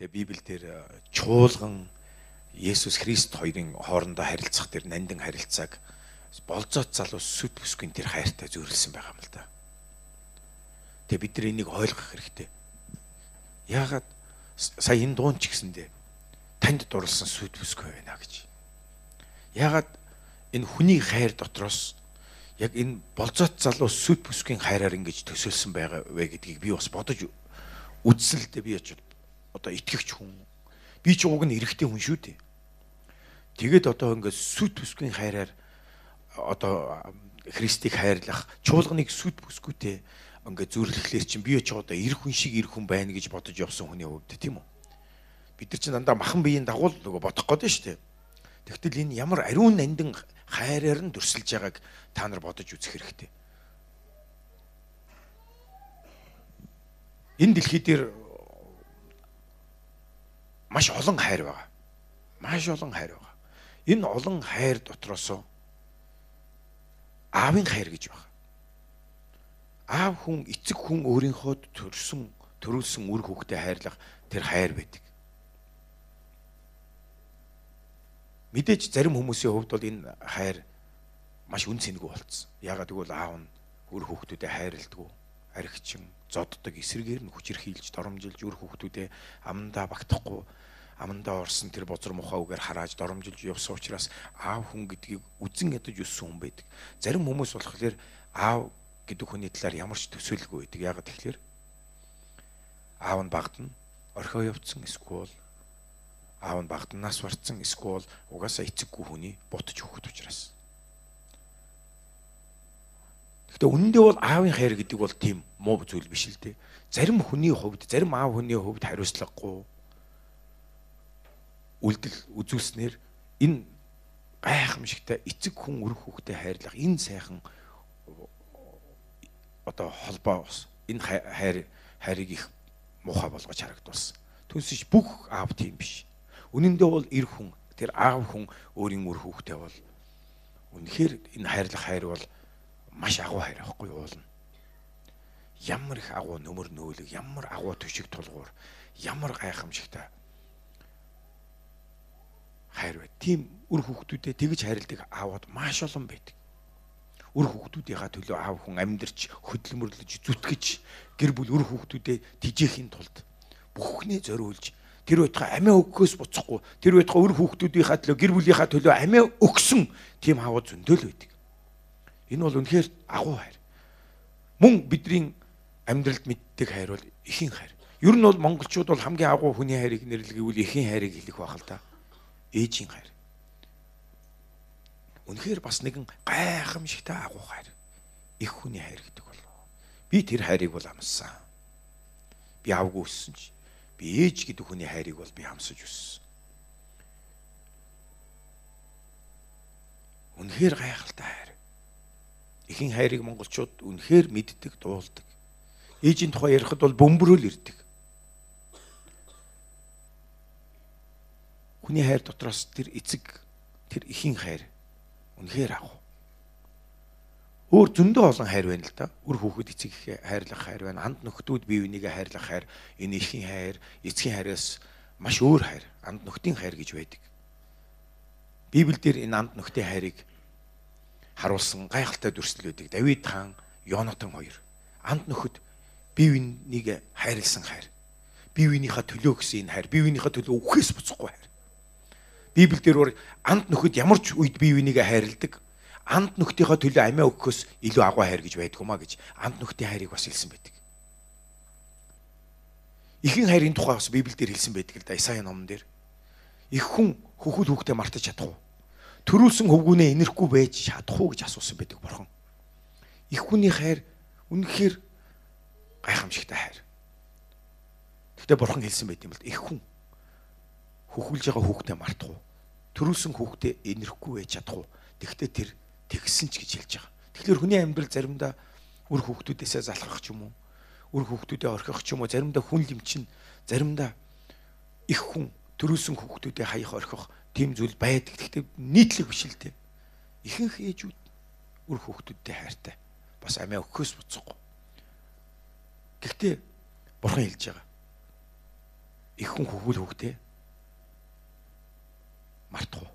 Тэгээ Библиэлд чуулган Есүс Христ хоёрын хоорондоо харилцах тэр нандин харилцааг болзоот залуу сүд бүсгийн тэр хайртай зөөрлсөн байгаа юм л да. Тэгээ бид нар энийг ойлгох хэрэгтэй. Яагаад сая энэ дуун ч гэсэндээ танд дурлсан сүд бүсгүй байна гэж. Яагаад энэ хүний хайр дотроос яг энэ болзоот залуу сүд бүсгийн хайраар ингэж төсөөлсөн байгаа вэ гэдгийг би бас бодож үзсэлдээ би очив одоо итгэвч хүн би ч уг нь эрэгтэй хүн шүү дээ. Тэгээд одоо ингээд сүд бүсгийн хайраар одоо Христийг хайрлах чуулганыг сүд бүсгүйтэй ингээд зүрлэхлээр чинь би ч одоо эрх хүн шиг эрх хүн байна гэж бодож явсан хүний хувьд тийм үү? Бид нар чинь дандаа махан биеийн дагуул нөгөө бодох гээд шүү дээ. Тэгвэл энэ ямар ариун нандин хайраар нь дүрсэлж байгааг та нар бодож үзэх хэрэгтэй. Энэ дэлхий дээр маш олон хайр байгаа. Маш олон хайр байгаа. Энэ олон хайр дотроос аавын хайр гэж байна. Аав хүн эцэг хүн өөрийнхөө төрсөн төрүүлсэн үр хүүхдээ хайрлах тэр хайр байдаг. Мэдээж зарим хүмүүсийн хувьд бол энэ хайр маш үн цэнэгүй болцсон. Ягаад гэвэл аав нь үр хүүхдүүдэд хайрладаг, архичин, зоддог, эсрэгээр нь хүчирхийлж, доромжилж үр хүүхдүүдэд амандаа багтахгүй амандаа орсон тэр бозар мухаа үгээр харааж доромжилж явсан учраас аав хүн гэдгийг үзэн ядаж өссөн хүн байдаг. Зарим хүмүүс болохоор аав гэдэг хүний талаар ямар ч төсөөлгүй байдаг. Ягаад тэгэхээр аав нь багтна, орхио явцсан эсвэл аав нь багтнаас барцсан эсвэл угаасаа эцэггүй хүний бутж өгөхөд учраас. Гэхдээ үнэндээ бол аавын хайр гэдэг бол тийм муу зүйл биш л дээ. Зарим хүний хувьд, зарим аав хүний хувьд хариуцлагагүй үлдэл үзүүлснээр энэ гайхамшигтай эцэг хүн өрх хүүхдэд хайрлах энэ сайхан одоо холбоо энэ хайр хайрыг их муухай болгож харагдуулсан. Түнсэж бүх аав тийм биш. Үнэндээ бол эр хүн тэр аав хүн өөрийн үр хүүхдээ бол үнэхээр энэ хайрлах хайр бол маш агуу хайр байхгүй юу уулна. Ямар их агуу нөмөр нөөлөг, ямар агуу төшиг тулгуур, ямар гайхамшигтай хайр бай. Тийм үр хүүхдүүдэд тэгж хайрладаг аавууд маш олон байдаг. Үр хүүхдүүдийнхаа төлөө аав хүн амьдарч хөдөлмөрлөж зүтгэж гэр бүл үр хүүхдүүдэд тижээхийн тулд бүхнээ зориулж тэр байтугай амиа өгөхөөс буцахгүй тэр байтугай үр хүүхдүүдийнхаа төлөө гэр бүлийнхаа төлөө амиа өгсөн тийм аавууд зөндөөл байдаг. Энэ бол үнэхээр агуу хайр. Мөн бидний амьдралд мэддэг хайр бол эхийн хайр. Ер нь бол монголчууд бол хамгийн агуу хүний хайрыг нэрлэгэвэл эхийн хайрыг хэлэх байх л та ээжийн хайр. Үнэхээр бас нэгэн гайхамшигтай агуу хайр. Их хүний хайр гэдэг болов. Би тэр хайрыг бол амссан. Би авгүй өссөн чи. Би ээж гэдэг хүний хайрыг бол би амсаж өссөн. Үнэхээр гайхалтай хайр. Ихэн хайрыг монголчууд үнэхээр мэддэг, дуулдаг. Ээжийн тухай ярихад бол бөмбөрөөл ирдэг. Хүний хайр дотроос тэр эцэг тэр ихийн хайр үнэхээр ах. Өөр зөндөө олон хайр байна л да. Үр хүүхэд эцэг их хайрлах хайр байна. Анд нөхдүүд бие бинийгээ хайрлах хайр, энэ ихийн хайр, эцгийн хайраас маш өөр хайр, анд нөхдийн хайр гэж байдаг. Библиэлд энэ анд нөхдийн хайрыг харуулсан гайхалтай дүрслэл байдаг. Давид хаан, Йонатан хоёр. Анд нөхөд бие бинийг хайрлсан хайр. Бие биенийхээ төлөө гэсэн энэ хайр, бие биенийхээ төлөө үхээс буцахгүй хайр. Библиэлд өөр анд нөхөд ямар ч үед бие бинийгээ хайрладаг. Анд нөхдийнхөө төлөө амиа өгөхөөс илүү агуу хайр гэж байдаг юм а гэж анд нөхдийн хайрыг бас хэлсэн байдаг. Ихэн хайрын тухай бас Библиэлд хэлсэн байдаг л да Исаи номон дээр. Их хүн хөхөл хүүхдээ мартаж чадах уу? Төрүүлсэн хөвгүүнээ инэрхгүй байж чадах уу гэж асуусан байдаг бурхан. Их хүний хайр үнэхээр гайхамшигтай хайр. Гэхдээ бурхан хэлсэн байт юм л их хүн хөхүүлж байгаа хүүхдээ мартах уу? Төрүүлсэн хүүхдээ энэрхгүй байж чадах уу? Тэгвэл тэр тэгсэн ч гэж хэлж байгаа. Тэгэхээр хүний амьдрал заримдаа үр хүүхдүүдээсээ залхах ч юм уу? Үр хүүхдүүдээ орхих ч юм уу? Заримдаа хүн лимчин, заримдаа их хүн төрүүлсэн хүүхдүүдээ хаях орхих тийм зүйл байдаг. Гэхдээ нийтлэг биш л дээ. Ихэнх ээжүүд үр хүүхдүүдтэй хайртай. Бас амиа өгөхөөс буцахгүй. Гэхдээ бурхан хэлж байгаа их хүн хөвгөл хөвгтэй мартах уу?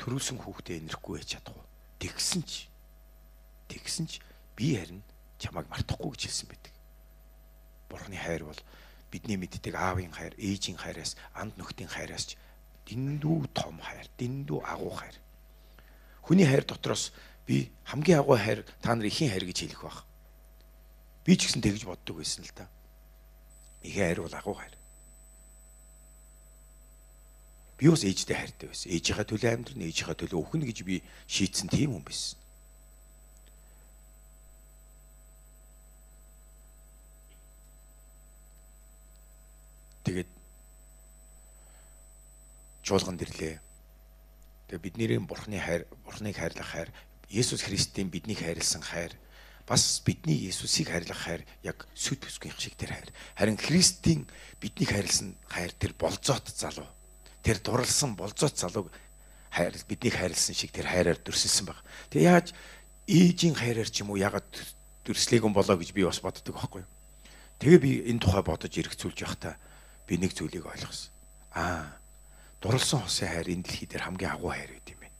Төрүүлсэн хүүхдээ энэрхгүй байж чадах уу? Тэгсэн ч тэгсэн ч би харин чамайг мартахгүй гэж хэлсэн байдаг. Бурхны хайр бол бидний мэддэг аавын хайр, ээжийн хайраас, анд нөхдийн хайраас ч дэндүү том хайр, дэндүү агуу хайр. Хүний хайр дотроос би хамгийн агуу хайр та нар ихийн хайр гэж хэлэх баг. Би ч гэсэн тэгж боддог байсан л да. Ихийн хайр бол агуу хайр. Би бас ээжтэй хайртай байсан. Ээжийнхээ төлөө амьдрын, ээжийнхээ төлөө өхнө гэж би шийдсэн тийм хүн байсан. Тэгээд чуулганд ирлээ. Тэгээ бидний бурхны хайр, бурхныг хайрлах хайр, Есүс Христийн биднийг хайрлсан хайр, бас бидний Есүсийг хайрлах хайр яг сүд бүсгүйх шиг тэр хайр. Харин Христийн биднийг хайрлсан хайр тэр болзоот залуу. Тэр дурлсан болзоот залууг хайр биднийг хайрлсан шиг тэр хайраар дүрсэлсэн баг. Тэгээ яаж ээжийн хайраар ч юм уу ягаад дүрслээгэн болоо гэж би бас боддог байхгүй юу. Тэгээ би энэ тухай бодож эргцүүлж явахдаа би нэг зүйлийг ойлгосон. Аа. Дурлсан хосын хайр энэ дэлхий дээр хамгийн агуу хайр байт юм байна.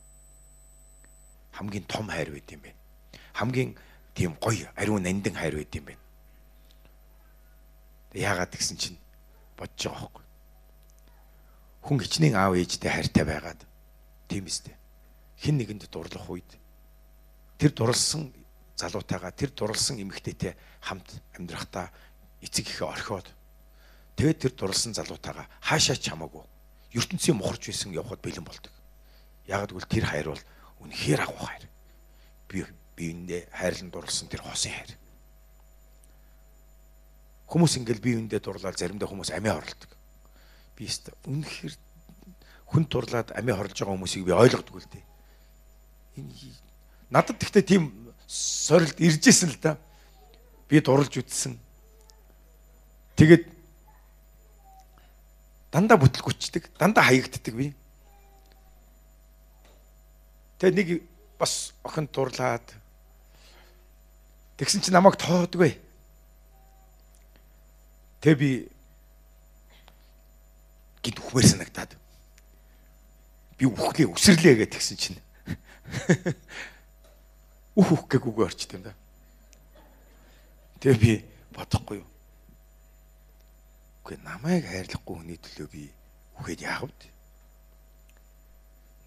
Хамгийн том хайр байт юм байна. Хамгийн тийм гоё, ариун нандин хайр байт юм байна. Яагаад гэсэн чинь бодож байгаа хөөхгүй. Хүн хичнээн аав ээжтэй хайртай байгаад тийм үстэй. Хин нэгэнд дурлах үед тэр дурлсан залуутайгаа тэр дурлсан эмэгтэйтэй хамт амьдрахдаа эцэг ихе орхиод Тэгээд тэр дурлсан залуутайгаа хаашаа ч хамаагүй ертөнцийн мухарч байсан явхад бэлэн болдог. Яг гэвэл тэр хайр бол үнэхээр агуу хайр. Би биендээ хайрлан дурлсан тэр хосын хайр. Хүмүүс ингээл биендээ дурлаад заримдаа хүмүүс амиа хорлдог. Би өст үнэхээр хүн дурлаад амиа хорлож байгаа хүмүүсийг би ойлгодог л дээ. Энэ надад тэгтээ тийм сорилт иржсэн л да. Би дурлж үтсэн. Тэгээд дандаа бүтлгүчдэг, дандаа хаягддаг би. Тэгээ нэг бас охин дурлаад тэгсэн чи намайг тоодгүй. Тэгээ би гид үхмээр санагдаад би үхлээ өсрлээ гэж тэгсэн чинь үх үх гээгүйгээр орчт юм да. Тэгээ би бодохгүй юу. Үгүй намайг хайрлахгүй хүний төлөө би үхээд яах вэ?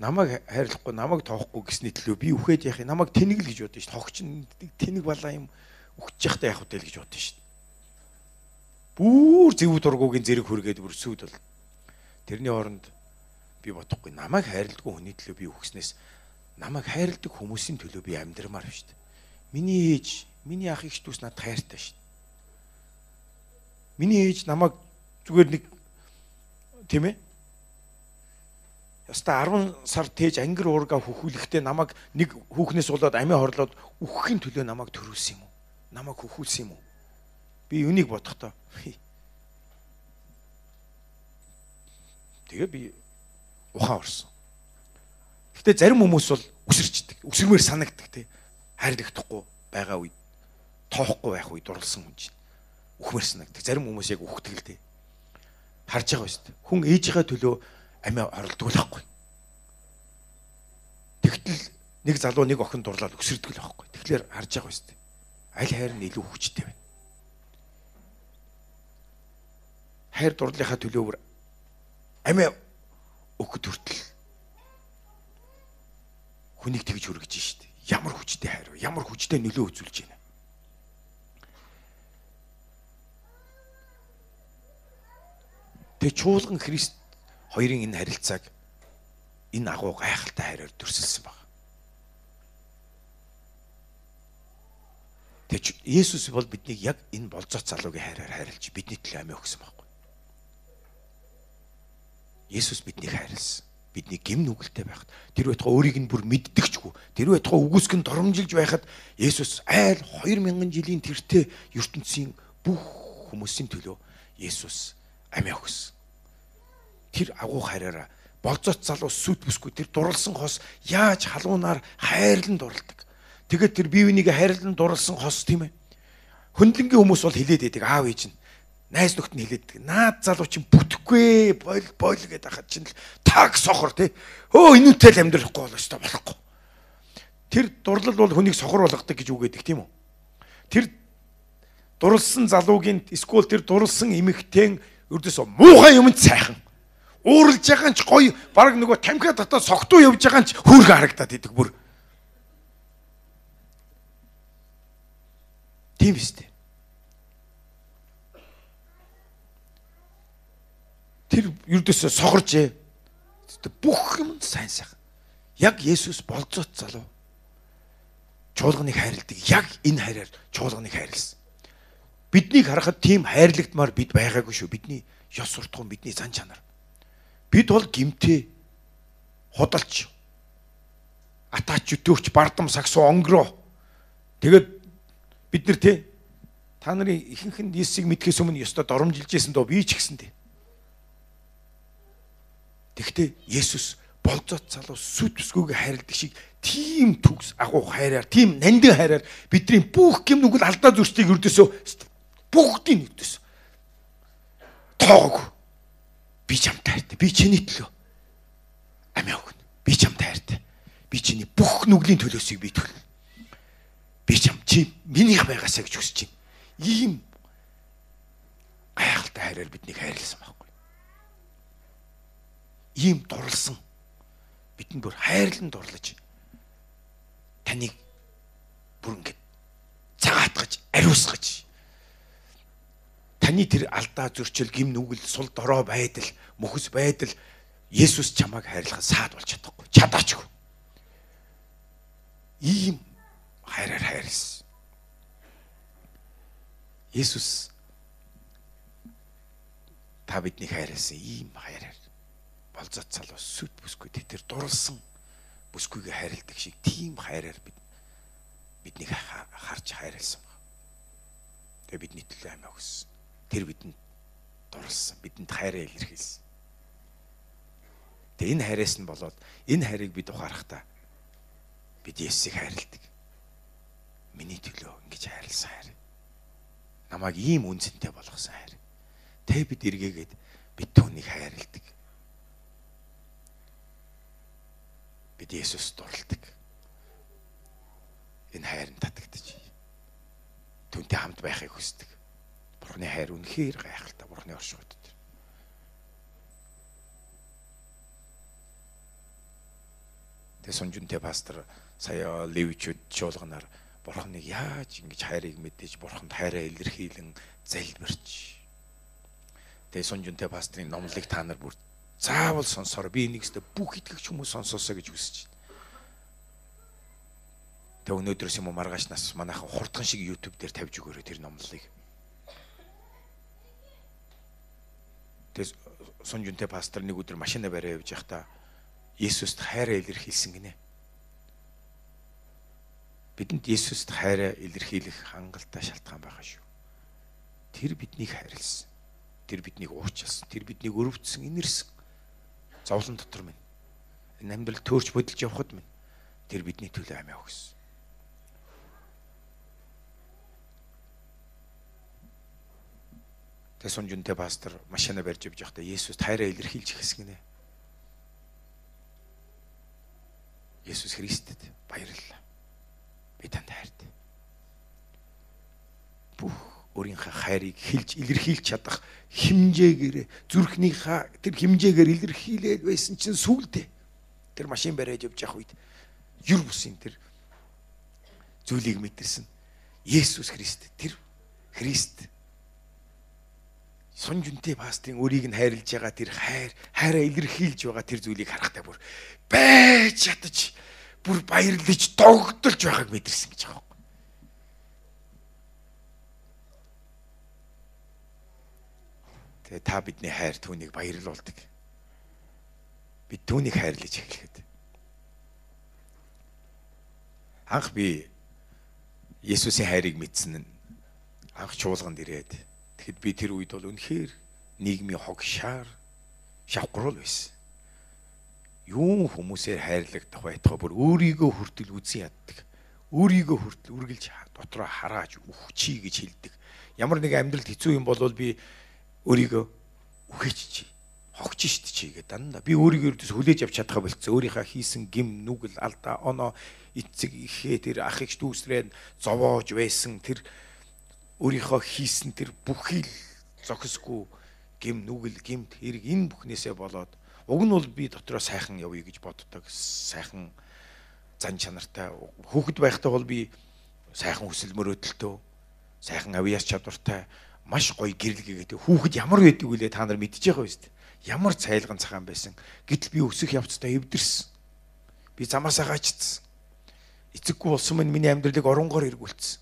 Намайг хайрлахгүй, намайг тоохгүй гэсний төлөө би үхээд яах юм? Намайг тэнэг л гэж бодсон шүү. Тогч тэнэг балаа юм үхэж явахдаа яах вэ гэж бодсон шүү. Бүүр зэвүү дургуугийн зэрэг хүргээд бүр сүйд бол. Тэрний оронд би бодохгүй намайг хайрладгүй хүний төлөө би үхснээс намайг хайрладаг хүмүүсийн төлөө би амьдрмаар шүү дээ. Миний ээж, миний ах их дүүс надад хайртай шүү дээ. Миний ээж намайг зүгээр нэг тийм ээ Яста 10 сар тээж ангир уурга хөхүүлэхдээ намайг нэг хүүхнээс болоод амиа хорлоод үхэхийн төлөө намайг төрүүлсэн юм уу? Намайг хөхүүлсэн юм уу? Би үнийг бодохдоо Тэгээ би ухаан орсон. Гэтэ зарим хүмүүс бол үсэрчдэг. Үсэрмээр санагддаг те. Хайрлагдахгүй байгаа үед тоохгүй байх үед дурлсан хүн чинь. Үхмээр санагддаг. Зарим хүмүүс яг үхдэг л те харж байгаа шүү дээ. Хүн ээжийнхээ төлөө амиа оролдог л байхгүй. Тэгтэл нэг залуу нэг охин дурлаад өсөрдөг л байхгүй. Тэгэхээр харж байгаа шүү дээ. Аль хайр нь илүү хүчтэй байна. Хайр дурлалынхаа төлөөр амиа өгөхөд хүртэл хүнийг тэгж хүргэж шүү дээ. Ямар хүчтэй хайр вэ? Ямар хүчтэй нөлөө үзүүлж байна. Тэгээ чуулган Христ хоёрын энэ харилцааг энэ агуу гайхалтай хайраар дүрсэлсэн баг. Тэгэж Есүс бол биднийг яг энэ болцооц залуугийн хайраар хайрлж бидний төлөө амиа өгсөн байхгүй. Есүс биднийг хайрлсан. Бидний гим нүгэлтэй байхад тэр байтугай өөрийг нь бүр мэддэгчгүй. Тэр байтугай үгүйсгэн доромжилж байхад Есүс айл 2000 жилийн тэртээ ертөнцийн бүх хүмүүсийн төлөө Есүс амиа өгсөн. Тэр агуу хайраараа болзоц залуу сүт бүсгүй тэр дурлсан хос яаж халуунаар хайрлан дурладаг. Тэгээд тэр бие биенийг хайрлан дурлсан хос тийм ээ. Хөндлөнгийн хүмүүс бол хилээд байдаг аав ээж нь. Найз нөхд нь хилээд байдаг. Наад залуу чинь бүтэхгүй бойл бойл гэдэг хахад чинь таг сохор тий. Өө энүүтэй л амьдрахгүй бол өстой болохгүй. Тэр дурлал бол хүнийг сохор болгодог гэж үгээдэг тийм үү? Тэр дурлсан залуугийн эсвэл тэр дурлсан эмэгтэй өрдөөсөө муухай юмд сайхан. Ууралж байгаа ч гоё баг нөгөө тамхи дотоод согтуу явж байгаа ч хөөрхөн харагдаад идэг бүр. Тийм биз дээ. тэр юрдөөсөө сохоржээ. Бүх юм сайн сайхан. Яг Есүс болцоот залуу. Чуулганыг хайрладаг. Яг энэ хайраар чуулганыг хайрлсан. Биднийг харахад тийм хайрлагдмаар бид байгаагүй шүү. Бидний ёс суртахуун, бидний зан чанар. Бид бол гимтээ худалч атаач өтөөч бардам сагсуу онгороо тэгээд бид нар те та нарын ихэнх нь Есүсийг мэдхээс өмнө ёстой доромжилж байсан доо би ч гэсэн те Тэгвэл Есүс болзот залуу сүт бүсгүйг хайрладаг шиг тийм төгс агуу хайраар, тийм нандин хайраар бидний бүх юм нүгэл алдаа зүрстийг өрдөөсөө бүгдийг нэгдээс. Тоог. Би чамтай хайртай. Би чиний төлөө амиа өгнө. Би чамтай хайртай. Би чиний бүх нүглийн төлөөсийг би төлнө. Би чам чи минийх байгаасаа гэж хүсэж байна. Ийм гайхалтай хайраар биднийг хайрласан баг ийм дурлсан бидэнд бүр хайрлан дурлаж таныг бүр ингэж цагаатгаж ариусгаж таны тэр алдаа зөрчил гим нүгэл сул дорой байдал мөхөс байдал Есүс чамайг хайрлахад саад болж чадахгүй чадаачгүй ийм хайраар хайрлсан Есүс та биднийг хайрласан ийм хайраар болзот залуу сүт бүсгүй тэр дурлсан бүсгүйгээ хайрладаг шиг тийм хайраар бид биднийг харж хайрлсан баг. Тэгээ бидний төлөө амиа өгсөн. Тэр бидэнд дурлсан, бидэнд хайраа илэрхийлсэн. Тэгээ энэ хайраас нь болоод энэ хайрыг бид ухаарахтаа бид Есүсийг хайрладаг. Миний төлөө ингэж хайрлсан хайр. Намайг ийм үнцэнтэй болгосон хайр. Тэ бид эргээгээд бид түүнийг хайрладаг. бид Есүс дурладаг. Энэ хайранд татагдчих. Түүнтэй хамт байхыг хүсдэг. Бурхны хайр үнэхээр гайхалтай. Бурхны оршууд дээр. Тэ сунжунтэй пастор сая левчүүд чуулганаар Бурхныг яаж ингэж хайрыг мэдээж Бурханд хайраа илэрхийлэн залбирч. Тэ сунжунтэй пастрын номлыг та нар бүр Заавал сонсоор би энийг өстө бүх итгэгч хүмүүс сонсоосоо гэж хүсэж байна. Тэг өнөөдрөөс юм уу маргааш нас манайхан хурдхан шиг YouTube дээр тавьж өгөөрэй тэр номлолыг. Тэг сунжунтэй пастор нэг өдөр машина бариа явж байхдаа Есүст хайраа илэрхийлсэн гинэ. Бидэнд Есүст хайраа илэрхийлэх хангалттай шалтгаан байгаа шүү. Тэр биднийг хайрлсан. Тэр биднийг уучлсан. Тэр биднийг өрөвдсөн, инэрсэн зовлон дотор минь энэ амьдрал төөрч бодолж явхад минь тэр бидний төлөө амиа өгсөн. Тэ сунжунтэй пастор машина барьж явж байхдаа Есүс тайраа илэрхийлж ихсэн гинэ. Есүс Христэд баярлалаа. Би танд хайртай. Бүх өөрийнхөө хайрыг хэлж илэрхийлж чадах химжээгээр зүрхнийхаа тэр химжээгээр илэрхийлээд байсан чинь сүулдэ тэр машин бариад явж явах үед юр бусын тэр зүйлийг мэдэрсэн Есүс Христ тэр Христ сунжунтэй пастрын өрийг нь хайрлж байгаа тэр хайр хайраа илэрхийлж байгаа тэр зүйлийг харахтаа бүр байж чадаж бүр баярлаж догдолж байгааг мэдэрсэн гэж байгаа Тэгээ та бидний хайр түүнийг баярлуулдаг. Бид түүнийг хайрлаж эхлэхэд. Анх би Есүсийн хайрыг мэдсэн нь анх чуулганд ирээд тэгэхэд би тэр үед бол үнэхээр нийгмийн хогшаар шавхрал байсан. Юун хүмүүсээр хайрлагдах байтугай бүр өөрийгөө хүртэл үзэн яддаг. Өөрийгөө хүртэл үргэлж дотроо харааж үхчий гэж хэлдэг. Ямар нэг амьдралд хэцүү юм бол би өөрийгөө үхэж чи хогч штт чигээ дандаа би өөрийгөө ердөөс хүлээж авч чадхаа болцсон өөрийнхөө хийсэн гим нүгэл алдаа оноо эцэг ихээ тэр ахыг дүүсрээд зовоож байсан тэр өөрийнхөө хийсэн тэр бүхий л зохисгүй гим нүгэл гимт хэрэг энэ бүхнээсээ болоод уг нь бол би дотроо сайхан явъя гэж боддог сайхан зан чанартай хүүхэд байхдаа бол би сайхан хүсэл мөрөөдөлтөө сайхан авьяас чадвартай маш гоё гэрэлгээгээд хүүхэд ямар байдаг вүлээ та нар мэдчихэж байгаа биз дээ ямар цайлган цагаан байсан. Гэтэл би өсөх явцдаа эвдэрсэн. Би замаасаа гачцсан. Эцэггүй болсон минь миний амьдралыг оронгоор эргүүлсэн.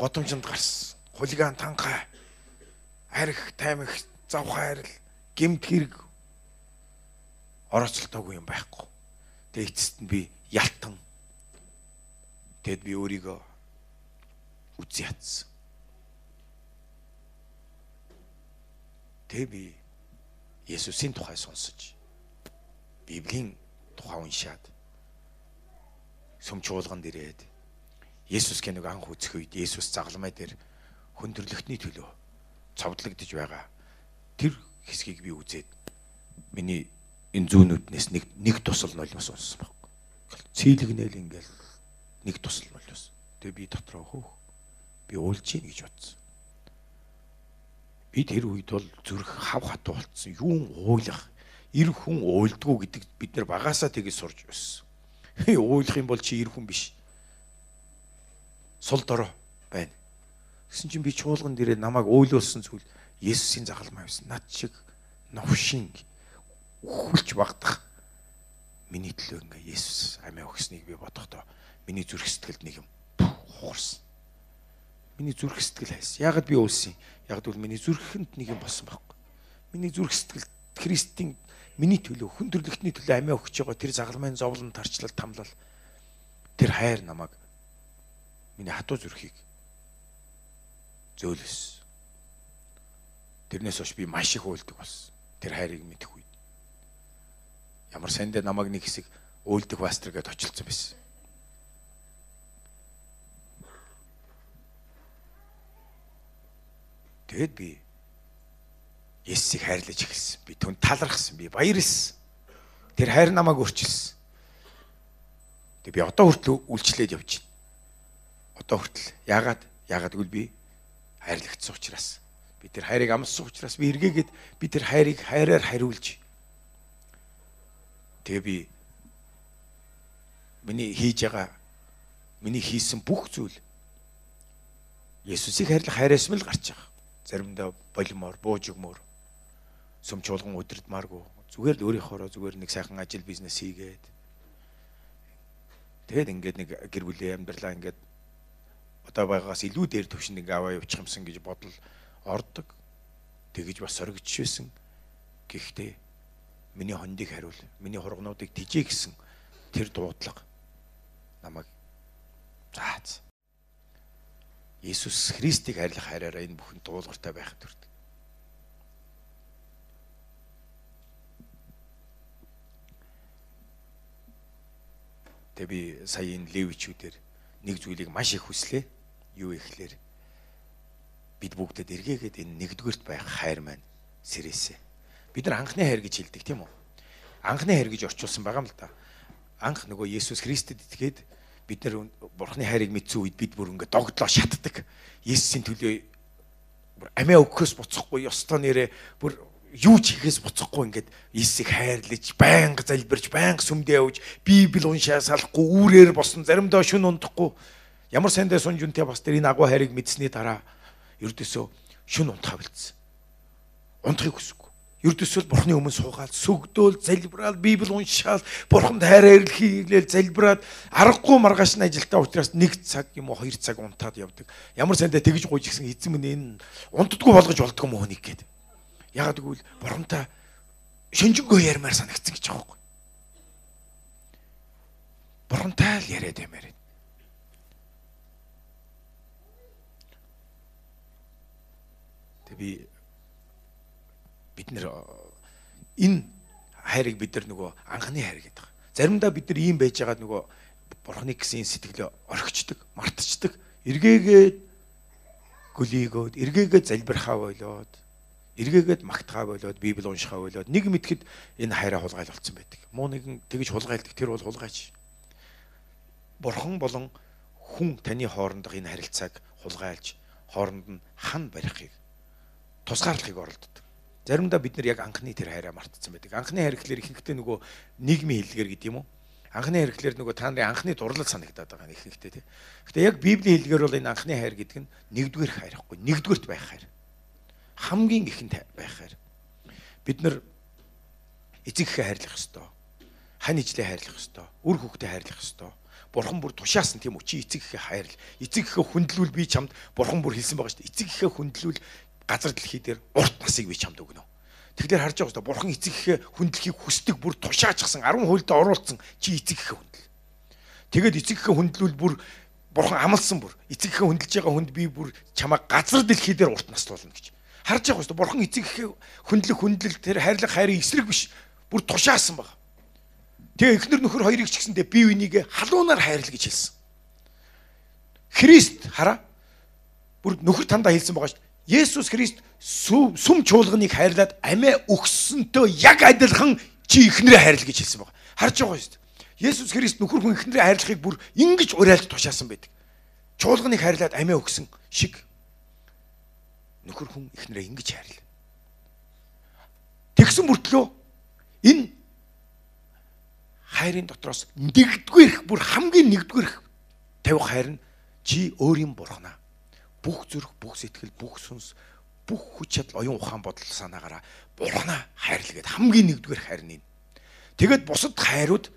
Годомжинд гарсан. Хулиган танхаа. Арх, таймх, завхаа арил, гемт хэрэг орооцолтоогүй юм байхгүй. Тэгээ эцэст нь би ялтан. Тэгэд би өөрийгөө үзий ятсан. Тэгээ би Есүсийн тухай сонсож Библийн тухай уншаад сүм чуулганд ирээд Есүс гэнэг анх үзэх үед Есүс загалмай дээр хөндөрлөгтний төлөө цовдлогдож байгаа тэр хэсгийг би үзээд миний энэ зүүнүүднээс нэг нэг тусал нулимс унссан баг. Цэйлэгнэл ингээл нэг тусал нулимс. Тэгээ би дотроо хөөх би уйлж гин гэж бодсон би тэр үед бол зүрх хав хатуу болцсон. Юун уйлах, эр хүн уйлдгүү гэдэг бид нар багасаа тэгэж сурж байсан. Уйлах юм бол чи эр хүн биш. Сул дорой байна. Гэсэн чинь би чуулган дээрээ намайг уйлуулсан зүйл Есүсийн загалмай байсан. Над шиг новшин үхэлж багдах миний төлөө ингээ Есүс амиа өгснгийг би бодохдоо миний зүрх сэтгэлд нэг юм хуурсан. Миний зүрх сэтгэл хайсан. Яагаад би өлсөн? Яг бол миний зүрхэнд нэг юм болсон байхгүй. Миний зүрх сэтгэл Христийн миний төлөө хүн төрлөختний төлөө амиа өгч байгаа тэр загалмайн зовлон тарчлал тамлал тэр хайр намайг миний хатуу зүрхийг зөөлөс. Тэрнээс хойш би маш их уйлдаг болсон. Тэр хайрыг мэдэх үед. Ямар сандаа намайг нэг хэсэг уйлдах пастор гэдээ очилцсан байсан. Тэгэд би Есүсийг хайрлаж эхэлсэн. Би түн талархсан. Би баярлсан. Тэр хайр намайг өөрчилсөн. Тэг би одоо хүртэл үйлчлээд явж байна. Одоо хүртэл яагаад? Яагаад гэвэл би хайрлагдсан учраас. Би тэр хайрыг амссан учраас би эргээгээд би тэр хайрыг хайраар хариулж. Тэгээ би миний хийж байгаа миний хийсэн бүх зүйл Есүсийг хайрлах хайраас мэл гарч байгаа. Заримдаа болимоор бууж өгмөр сүм чуулган удирдмааргүй зүгээр л өөрийнхоороо зүгээр нэг сайхан ажил бизнес хийгээд. Тэгээд ингээд нэг гэр бүлийн амьдралаа ингээд одоо байгаагаас илүү дээр төвшөнд ингээ аваа явуучих юмсан гэж бодол ордог тэгэж бас соргичсэн гэхдээ миний хондыг хариул миний хургнуудыг тижээ гэсэн тэр дуудлага намайг заац Иесус Христийг хайрлах хайраараа энэ бүхэн дуулууртай байхад төрдөг. Тэг би сая энэ левичүүдээр нэг зүйлийг маш их хүслээ. Юу ихлээр бид бүгдэд эргээгээд энэ нэгдүгээрт байх хайр маань сэрээсэ. Бид нар анхны хайр гэж хэлдэг тийм үү? Анхны хайр гэж орчуулсан байгаа юм л да. Анх нөгөө Есүс Христэд итгээд бид нар бурхны хайрыг мэдсэн үед бид бүр ингээд догдлоо шатдаг. Есүсийн төлөө амиа өгөхөөс буцахгүй ёстой нэрээ бүр юу ч хийхээс буцахгүй ингээд Иесийг хайрлаж, байнга залбирч, байнга сүмдээ явж, Библи уншаа салахгүй, үүрээр босон, заримдаа шүн унтахгүй. Ямар сайндаа сунж үнтэй бас тэр энэ агуу хайрыг мэдсэний дараа ердөөсөө шүн унтахаа бэлдсэн. Унтахыг хүсэв. Ердөөсөө бурхны өмнө суугаад сүгдөөл залбираад Библи уншаал бурханд хайраар хийлээл залбираад аргагүй маргааш нь ажилдаа учраас нэг цаг юм уу хоёр цаг унтаад явдаг. Ямар сандаа тэгж гуйж гисэн эзэн минь энэ унтдаггүй болгож болдгоо мөн хүнийг гээд. Ягаад гэвэл бурхантай шинжэнгөө ярмаар санагдсан гэж байгаа юм. Бурхантай л яриад юмэр. Тэг би бид нэр энэ хайрыг бид нар нөгөө анхны хайр гэдэг. Заримдаа бид нар ийм байж байгаа нөгөө бурхны гэсэн сэтгэлээ орхичдаг, мартчихдаг. Эргээгээд гөлийгөөд, эргээгээд залбирхаа болоод эргээгээд магтгаа болоод библ уншихаа болоод нэг мэтгэд энэ хайраа хулгайл болсон байдаг. Муу нэгэн тэгж хулгайлдаг тэр бол хулгайч. Бурхан болон хүн таны хоорондох энэ харилцааг хулгайлж хооронд нь хан барихыг тусгаарлахыг оролддог. Заримдаа бид нар яг анхны тэр хайраа мартсан байдаг. Анхны хайр гэхэлэр ихэнхдээ нөгөө нийгмийн хэллэгээр гэдэг юм уу? Анхны хайр гэхэлэр нөгөө та нарын анхны дурлал санагдаад байгаа юм ихэнхдээ тийм. Гэтэ яг библийн хэллэгээр бол энэ анхны хайр гэдэг нь нэгдүгээр хайрахгүй, нэгдүгээрт байх хайр. Хамгийн ихэнд байх хайр. Бид нар эцэг ихээ хайрлах ёстой. Хань ижлээ хайрлах ёстой. Үр хүүхдээ хайрлах ёстой бурхан бүр тушаасан тийм үү чи эцэг ихэ хайрл эцэг ихэ хүндлүүл би чамд бурхан бүр хэлсэн байгаа шүү дээ эцэг ихэ хүндлүүл газар дэлхий дээр урт насыг би чамд өгнө. Тэгэхээр харж байгаа дээ бурхан эцэг ихэ хүндлэхийг хүсдэг бүр тушаачсан 10 хуйлд оруулсан чи эцэг ихэ хүндэл. Тэгээд эцэг ихэ хүндлүүл бүр бурхан амлсан бүр. Эцэг ихэ хүндэлж байгаа хүнд би бүр чамаа газар дэлхий дээр урт наслуулна гэж. Харж байгаа дээ бурхан эцэг ихэ хүндлэх хүндлэл тэр хайрлах хайрын эсрэг биш. Бүр тушаасан байна Тэгээ эхнэр нөхөр хоёрыг ч гэсэндээ бие биенийг халуунаар хайрлаа гэж хэлсэн. Христ хараа бүр нөхөр тандаа хэлсэн байгаа шүү. Есүс Христ сүм чуулганыг хайрлаад амиа өгсөнтөө яг адилхан чи эхнэрээ хайрл гэж хэлсэн байгаа. Харж байгаа шүү дээ. Есүс Христ нөхөр хүн эхнэрээ хайрлахыг бүр ингэж уриалж тушаасан байдаг. Чуулганыг хайрлаад амиа өгсөн шиг нөхөр хүн эхнэрээ ингэж хайрлаа. Тэгсэн мөртлөө энэ хайрын дотроос нэгдүгээрх бүр хамгийн нэгдүгээрх тавих хайр нь чи өөрийн бурхнаа. Бүх зүрх, бүх сэтгэл, бүх сүнс, бүх хүч чадал, оюун ухаан бодол санаагаараа бурхнаа хайрлаа гэд хамгийн нэгдүгээр хайр нь. Тэгэд бусад хайрууд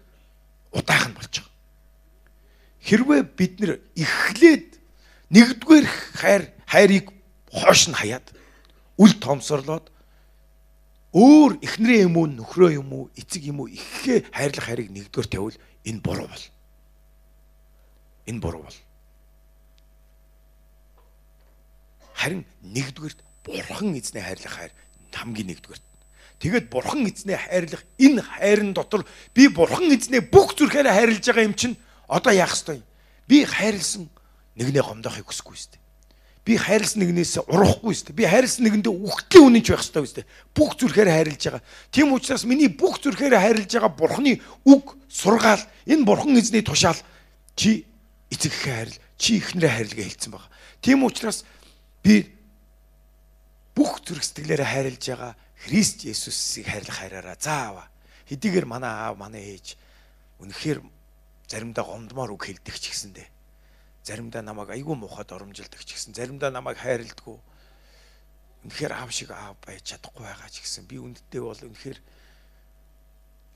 удаахан байгаа. Хэрвээ бид нэр эхлээд нэгдүгээр хайр хайрыг хоош нь хаяад үл томсорлоод өөр эхнэрээ юм уу нөхрөө юм уу эцэг юм уу ихээ хайрлах хайрыг нэгдүгээр тавил энэ буруу бол энэ буруу бол харин нэгдүгээрт бурхан эзнээ хайрлах хайр хамгийн нэгдүгээрт тэгэд бурхан эзнээ хайрлах энэ хайрын дотор би бурхан эзнээ бүх зүрхээрээ хайрлаж байгаа юм чинь одоо яах ёстой би хайрлсан нэгнээ гомдохыг хүсэхгүй шүү дээ би хайрлсан нэгнээс урахгүй шүү дээ. Би хайрлсан нэгэндээ үхтлийн үнэнч байх хэрэгтэй дээ. Бүх зүрхээр хайрлаж байгаа. Тийм учраас миний бүх зүрхээр хайрлаж байгаа Бурхны үг, сургаал, энэ Бурхан эзний тушаал чи эцэгхээ хайрл, чи ихнэрээ хайрлага хэлсэн байгаа. Тийм учраас би бүх зүрх сэтгэлээрээ хайрлаж байгаа Христ Есүсийг хайрлах хайраараа. Заава. Хэдийгээр манай аав, манай ээж үнэхээр заримдаа гомдмоор үг хэлдэг ч гэсэндээ. Заримдаа намайг айгүй муухад оромжилдаг ч гэсэн заримдаа намайг хайрладгүй. Үнэхээр аав шиг аав байж чадахгүй байгаа ч гэсэн би үндтэй бол үнэхээр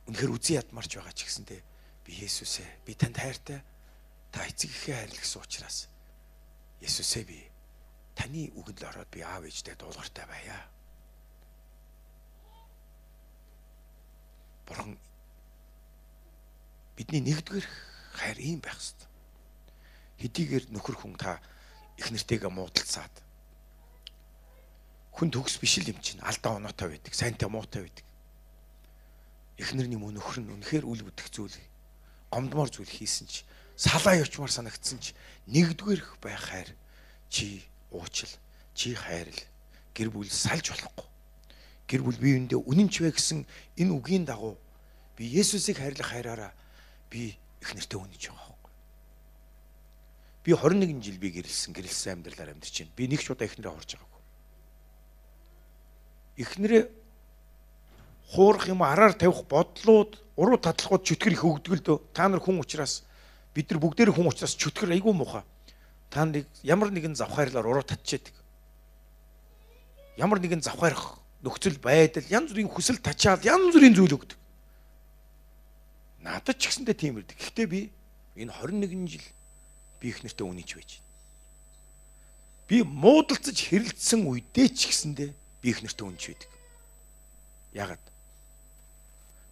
үнэхээр үзий ядмарч байгаа ч гэсэндээ. Би Есүсээ би танд хайртай. Та эцэг ихээ хайрлах учраас. Есүсээ би таны үгэнд л ороод би аав ээжтэй дуулууртай байя. Бурхан бидний нэгдүгээр хайр ийм байх хэрэгтэй хэдийгээр нөхөр хүн та их нэртэйгээ муудалцаад хүн төгс биш л юм чинь алдаа оноотой байдаг сайнтай муутай байдаг. Эхнэрний мөн нөхөр нь үнэхээр үл бүдэх зүйл гомдмоор зүйл хийсэн чи салаа явчмаар санагдсан чи нэгдүгээрх байх хайр чи уучил чи хайрл гэр бүл салж болохгүй гэр бүл биеиндээ үнэнч вэ гэсэн энэ үгийн дагуу би Есүсийг хайрлах хайраараа би их нэртэй үнэнч байгаа Би 21 жил би гэрэлсэн, гэрэлсэн амьдралаар амьдарч байна. Би нэг ч удаа эхнэрээ хорж байгаагүй. Эхнэрээ хуурах юм араар тавих бодлууд, уруу татлахууд чөтгөр их өгдөг л дөө. Та нар хүн учраас бид нар бүгдээр хүн учраас чөтгөр айгүй муухай. Та нарыг ямар нэгэн завхаарлаар уруу татчихэдэг. Ямар нэгэн завхаарах нөхцөл байдал, янз бүрийн хүсэл тачаал, янз бүрийн зүйл өгдөг. Надад ч гэсэндээ тийм ирдэг. Гэхдээ би энэ 21 жил би их нэртэй үнийч байж байна. Би муудалцаж хэрэлдсэн үедээ ч гэсэндээ би их нэртэй үнийч байдаг. Ягаад?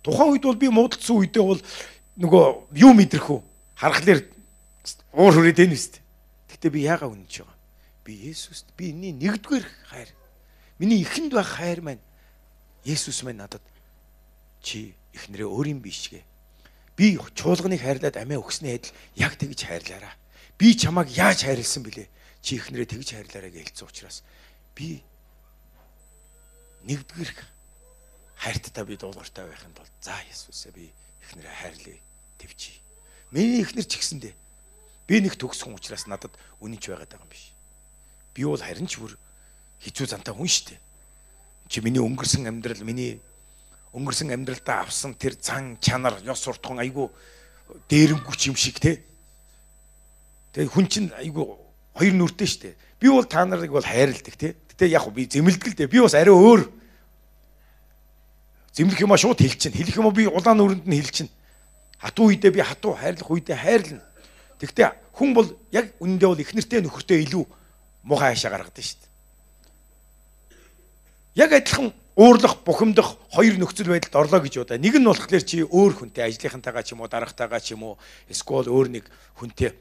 Тухайн үед бол би муудалцсан үедээ бол нөгөө юу мэдрэх үү? Харахаар уур хүрээд байна үст. Гэтэ би яага үнэнч байгаа. Би Есүст би энэний нэгдүгээр хайр. Миний ихэнд байх хайр маань Есүс маань надад чи эхнэрээ өөрийн бишгээ. Би чуулганыг хайрлаад амиа өгсөний адил яг тэгж хайрлаараа би чамайг яаж хайрлсан бэлээ? Чи ихнэрээ тэгж хайрлаарай гэж хэлсэн учраас би нэгдүгээр хайрттай би дуулууртай байхын тулд за Есүсээ би эхнэрээ хайрлая төвчий. Миний эхнэр ч гэсэндээ би нэг төгс хүн учраас надад үнэнч байгаад байгаа юм биш. Би бол харин ч бүр хизүү зантай хүн шүү дээ. Чи миний өнгөрсөн амьдрал, миний өнгөрсөн амьдралдаа авсан тэр зан чанар, ёс суртахуун айгүй дээрэмгүч юм шиг те. Тэгээ хүн чинь айгүй хоёр нүртэй шүү дээ. Би бол та нарыг бол хайрладаг те. Гэтэ яг би дээ. Би бас арай өөр зэмлэх юмаа шууд хэлчихнэ. Хэлэх юмаа би улаан нүрэнд нь хэлчихнэ. Хатуу үедээ би хатуу хайрлах үедээ хайрлна. Тэгтээ хүн бол яг үнэндээ бол их нэртэй нөхөртэй илүү муухай хаашаа гаргадаг шүү дээ. Яг адилхан уурлах, бухимдах хоёр нөхцөл байдалд орлоо гэж удаа. Нэг нь болохоор чи өөр хүнтэй ажлынхантайгаа ч юм уу, дарагтайгаа ч юм уу, эсвэл өөр нэг хүнтэй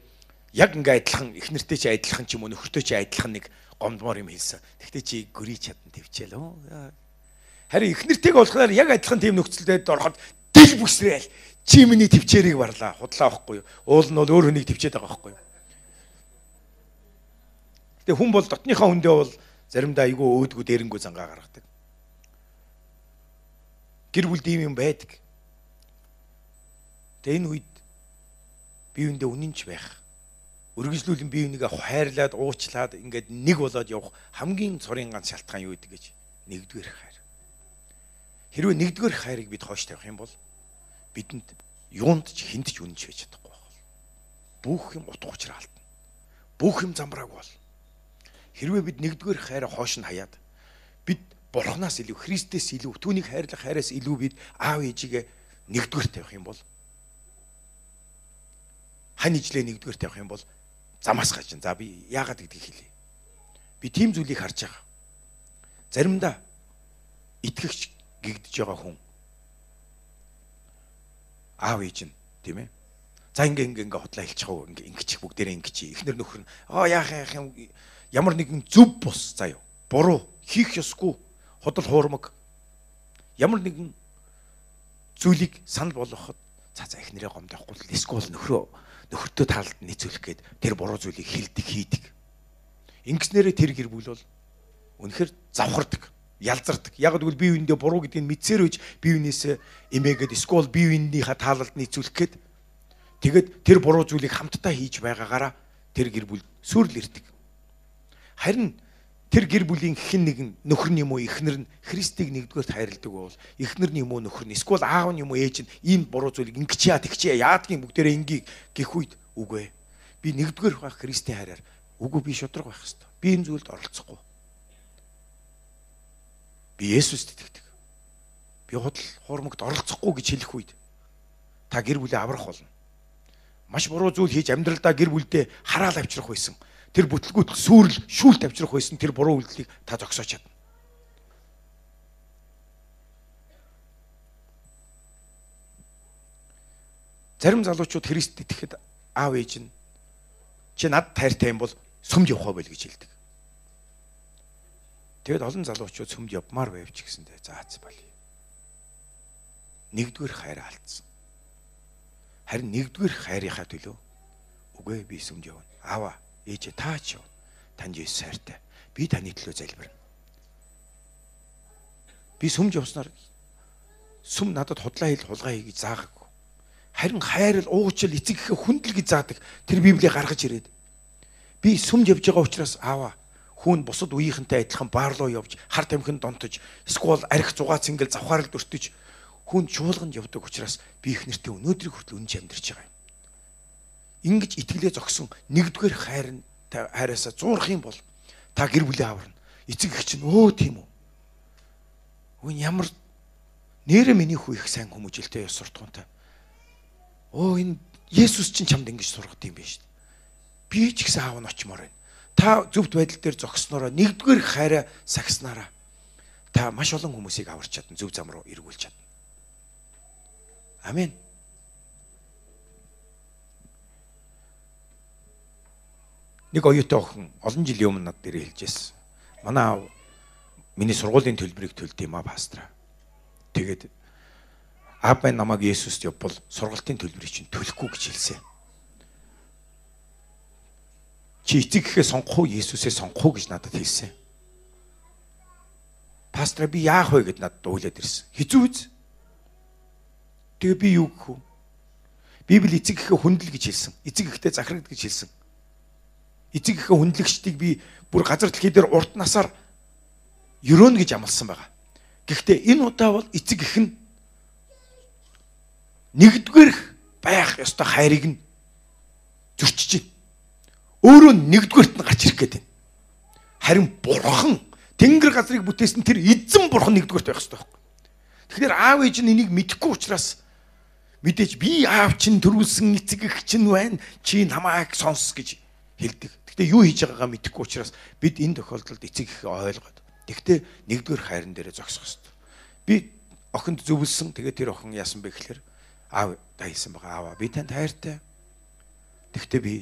яг ингээ адилхан их нэртэй чи адилхан ч юм уу, нөхөртэй чи адилхан нэг гомдмоор юм хэлсэн. Тэгтээ чи гөрий чадан твчээл. Харин их нэртэйг болохоор яг адилхан тийм нөхцөлд ороход дэл бүсрээл чи миний твчээрийг барлаа. Худлаа авахгүй юу? Уул нь бол өөр хүнийг твчээд байгаа байхгүй юу? Тэгээ хүн бол дотныхаа хүндээ бол заримдаа айгүй өөдгөө дээрэнгүү зангаа гаргадаг. Гэр бүлд ийм юм байдаг. Тэгээ энэ үед бие биендээ үнэнч байх. Үргэлжлүүлэн бие бинийгээ хайрлаад, уучлаад ингээд нэг болоод явах хамгийн цорын ганц шалтгаан юу гэдэг гэж нэгдүгээр хайр. Хэрвээ нэгдүгээр хайрыг бид хойш тавих юм бол бидэнд юунд ч хүнд ч үнэнч байж чадахгүй байна. Бүх юм утга учир алдна. Бүх юм замбрааг бол Хэрвээ бид нэгдүгээр хайраа хоош нь хаяад бид бурхнаас илүү Христэс илүү түүнийг хайрлах хайраас илүү бид аав ээжигээ нэгдүгээр тавих юм бол хань ижлээ нэгдүгээр тавих юм бол замаас гаж. За би яагаад гэдгийг хэлье. Би тийм зүйлийг харж байгаа. Заримдаа итгэгч гэгдэж байгаа хүн аав ээж нь тийм ээ. За ингээ ингээ ингээ худлаа хэлчих уу ингээ ингэчих бүгдээрээ ингэчих. Эхнэр нөхөр нь аа яах яах юм ямар нэгэн зөв бус заяа буруу хийх ёсгүй худал хуурмаг ямар нэгэн зүйлийг санал болгоход за за эхнэрээ гомдохгүй л эсвэл нөхрөө нөхөртөө таалд нийцүүлэх гээд тэр буруу зүйлийг хилдэг хийдэг. Ингэснээрээ тэр гэр бүл бол үнэхээр завхардаг, ялзардаг. Яг гэвэл бие биендээ буруу гэдгийг мэдсээр үж бие биенээсээ эмээгээд эсвэл бие биенийхээ таалалд нийцүүлэх гээд тэгээд тэр буруу зүйлийг хамтдаа хийж байгаагаараа тэр гэр бүл сүрл ирдэг. Харин тэр гэр бүлийн хэн нэгэн нөхөр нь юм уу эхнэр нь Христийг нэгдүгээр хайрладаг бол эхнэр нь юм уу нөхөр нь эсвэл аав нь юм уу ээж нь ийм буруу зүйлийг ингэж яа тэгчээ яадгийн бүгдээрээ ингийг гих үед үгүй би нэгдүгээр байх Христийн хайраар үгүй би шудраг байх хэвээр би энэ зүйлд оролцохгүй би Есүст итгэдэг би худал хуурмагт оролцохгүй гэж хэлэх үед та гэр бүлээ аврах болно маш буруу зүйл хийж амьдралдаа гэр бүлдээ хараал авчрах байсан тэр бүтлгүүт сүрэл шүүлт авчрах байсан тэр буруу үйлдэлийг та зогсоож чадна. Зарим залуучууд Христ итгэхэд аав ээж нь чи над тайртай юм бол сүмд явах байл гэж хэлдэг. Тэгэд олон залуучууд сүмд явмаар байвч гэсэндээ заац балий. Нэгдүгээр хайр алдсан. Харин нэгдүгээр хайрынхаа төлөө үгүй би сүмд явна. Аава ээжээ таач яв. Танд Есүс хайртай. Би таны төлөө залбирна. Би сүмж явснаар сүм надад худлаа хэл хулгай хий гэж заагаагүй. Харин хайрал уучлал эцэг гэхэ хүндэл гэж заадаг. Тэр Библийг гаргаж ирээд би сүмж явж байгаа учраас аава хүн бусад үеийнхэнтэй адилхан баарлуу явж хар тамхинд донтож эсвэл арх зугаа цэнгэл завхаарл дөртөж хүн чуулганд явдаг учраас би их нэртэй өнөөдрийг хүртэл үнж амьдарч байгаа юм ингэж итгэлээ зогсон нэгдүгээр хайр нь хайраасаа зуурах юм бол та гэр бүлээ аварна. Эцэг их чинь өө тийм үү. Үн ямар нэрэ миний хүү их сайн хүмүүжэлтэй ёс суртахуунтай. Оо энэ Есүс чинь чамд ингэж сургад юм биш. Би ч гэсэн аав нь очимоор байна. Та зөвхт байдал дээр зогснороо нэгдүгээр хайраа сагснараа та маш олон хүмүүсийг аварч чадна, зөв зам руу эргүүлж чадна. Амен. Нэг оюутай охин олон жилийн өмнө над дээр хэлжсэн. Манай аав миний сургуулийн төлбөрийг төлд юм а пастра. Тэгээд аав бай намайг Есүст явбал сургалтын төлбөрийг чинь төлөхгүй гэж хэлсэн. Чи эцэг гэхээ сонгох уу Есүсээ сонгох уу гэж надад хэлсэн. Пастора би яах вэ гэд надад уйлаад ирсэн. Хизүү үз? Тэгээ би юу гэх вэ? Библи эцэг гэхэ хүндэл гэж хэлсэн. Эцэг гэхтээ захирагд гэж хэлсэн. Эцэг гэхэ хүндлэгчдийг би бүр газар дэлхий дээр урт насаар ерөөнө гэж амласан байгаа. Гэхдээ энэ удаа бол эцэг гэх нь нэгдүгээр байх ёстой хайрыг нь зөрчиж байна. Өөрөө нэгдүгээрт нь гарч ирэх гээд байна. Харин бурхан тэнгэр газрыг бүтээсэн тэр эзэн бурхан нэгдүгээрт байх ёстой байхгүй. Тэгэхээр аав ээж нь энийг мэдэхгүй учраас мэдээж би аав чинь төрүүлсэн эцэг эх чинь байна. Чи намайг сонс гэж хэлдэг. Гэхдээ юу хийж байгаагаа мэдэхгүй учраас бид энэ тохиолдолд эцэг эх ойлгоод тэгтээ нэгдүгээр хайран дээрээ зогсох ёстой. Би охинд зөвлөсөн тэгээ тэр охин яасан бэ гэхээр аав дайсан байгаа аава би танд хайртай. Тэгтээ би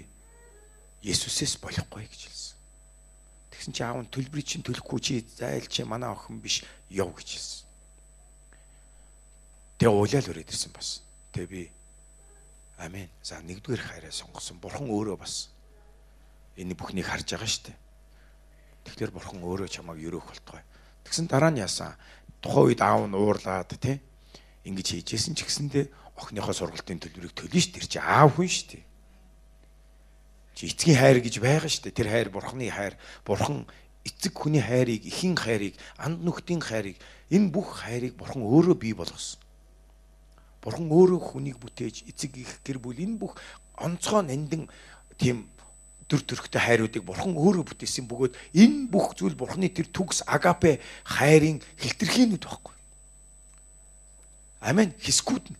Есүсээс болохгүй гэж хэлсэн. Тэгсэн чи аав нь төлбөрийг чинь төлөхгүй чи зайл чи манай охин биш яв гэж хэлсэн. Тэгээ уулаал өрөөд ирсэн бас. Тэгээ би Амен. За нэгдүгээр хайраа сонгосон. Бурхан өөрөө бас энэ бүхнийг харж байгаа шүү дээ. Тэгэхээр бурхан өөрөө чамайг өрөөх болтугай. Тэгсэн дараа нь яасан? Тухайн үед аав нь уурлаад тий ингэж хийжсэн ч гэсэндээ охиныхоо сургалтын төлбөрийг төлнө шүү дээ. Чи аав хүн шүү дээ. Чи эцгийн хайр гэж байгаа шүү дээ. Тэр хайр бурхны хайр. Бурхан эцэг хүний хайрыг, эхийн хайрыг, анд нүхтийн хайрыг энэ бүх хайрыг бурхан өөрөө бий болгосон. Бурхан өөрөө хүнийг бүтээж эцэг их гэр бүл энэ бүх онцгой нандин тийм төр төрхтэй хайруудыг бурхан өөрөө бүтээсэн бөгөөд энэ бүх зүйл бурханы тэр төгс агапе хайрын хэлтэрхийнүүд байхгүй. Амен. Хискүүд нь.